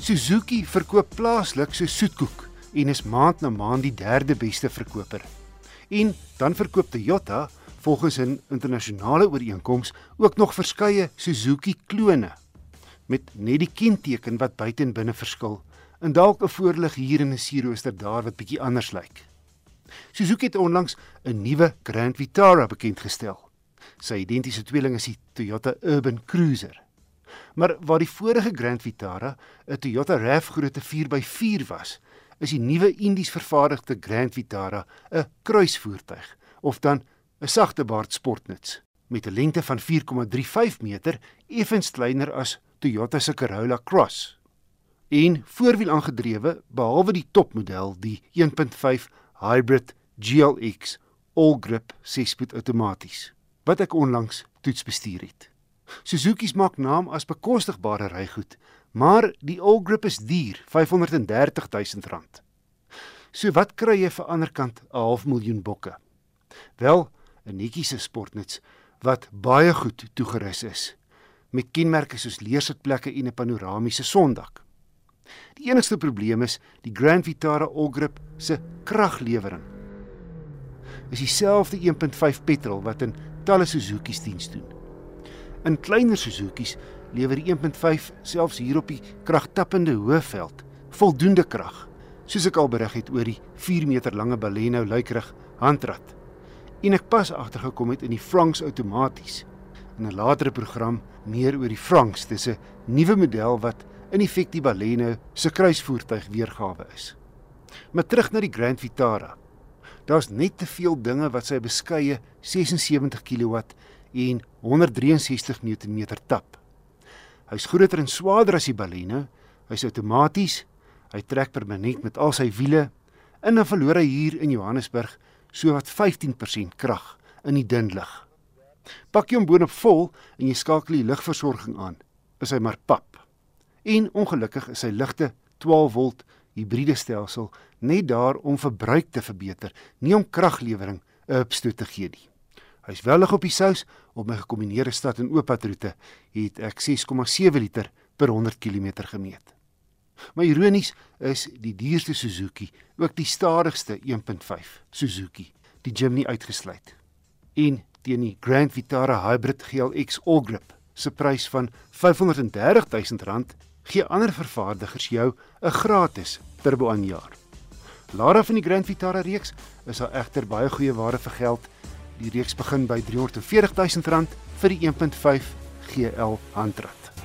Suzuki verkoop plaaslik so soetkoek en is maand na maand die derde beste verkoper. En dan verkoop Toyota volgens 'n internasionale ooreenkoms ook nog verskeie Suzuki klone met net die kenteken wat buite en binne verskil. En dalk 'n voorlig hier in 'n sierrooster daar wat bietjie anders lyk. Suzuki het onlangs 'n nuwe Grand Vitara bekendgestel. Sy identiese tweeling is die Toyota Urban Cruiser. Maar waar die vorige Grand Vitara 'n Toyota RAV grootte 4x4 was, is die nuwe Indies vervaardigde Grand Vitara 'n kruisvoertuig of dan 'n sagtebaard sportnuts met 'n lengte van 4,35 meter, effens kleiner as Toyota se Corolla Cross. En voorwiel aangedrewe, behalwe die topmodel, die 1.5 Hybrid GLX All-Grip 6-spoed outomaties wat ek onlangs toets bestuur het. Suzuki's maak naam as bekostigbare rygoed, maar die All-Grip is duur, R530 000. So wat kry jy vir anderkant 'n half miljoen bokke? Wel, 'n netjiese sportnuts wat baie goed toegerus is met kenmerke soos leersitplekke en 'n panoramiese sondak. Die enigste probleem is die Grand Vitara All-Grip se kraglewering. Is dieselfde 1.5 petrol wat in talle Suzuki's diens doen. In kleiner Suzuki's lewer die 1.5 selfs hier op die kragtappende hoëveld voldoende krag. Soos ek al berig het oor die 4 meter lange Baleno luikrig handrat. En ek pas agtergekom het in die Franks outomaties. In 'n latere program meer oor die Franks, dis 'n nuwe model wat in effek die Baleno se kruisvoertuig weergawe is. Maar terug na die Grand Vitara. Daar's net te veel dinge wat sy beskeie 76 kW en 163 Nm tap. Hy's groter en swaarder as die Baleno. Hy's outomaties. Hy trek permanent met al sy wiele. En dan verloor hy hier in Johannesburg sowat 15% krag in die dun lug. Pak jy hom boonop vol en jy skakel die lugversorging aan, is hy maar pap. En ongelukkig is sy ligte 12 volt hibriede stelsel net daar om verbruik te verbeter, nie om kraglewering 'n opstoot te gee nie. Hy's wellig op die sous op my gekombineerde stad en ooppadroete het ek 6,7 liter per 100 km gemeet. Maar ironies is die duurste Suzuki ook die stadigste 1.5 Suzuki, die Jimny uitgesluit. En teen die Grand Vitara Hybrid GLX All-Grip se prys van R530 000 gee ander vervaardigers jou 'n gratis turbo aanjaar. Lara van die Grand Vitara reeks is al egter baie goeie ware vir geld. Die reeks begin by R340 000 vir die 1.5 GL handrat.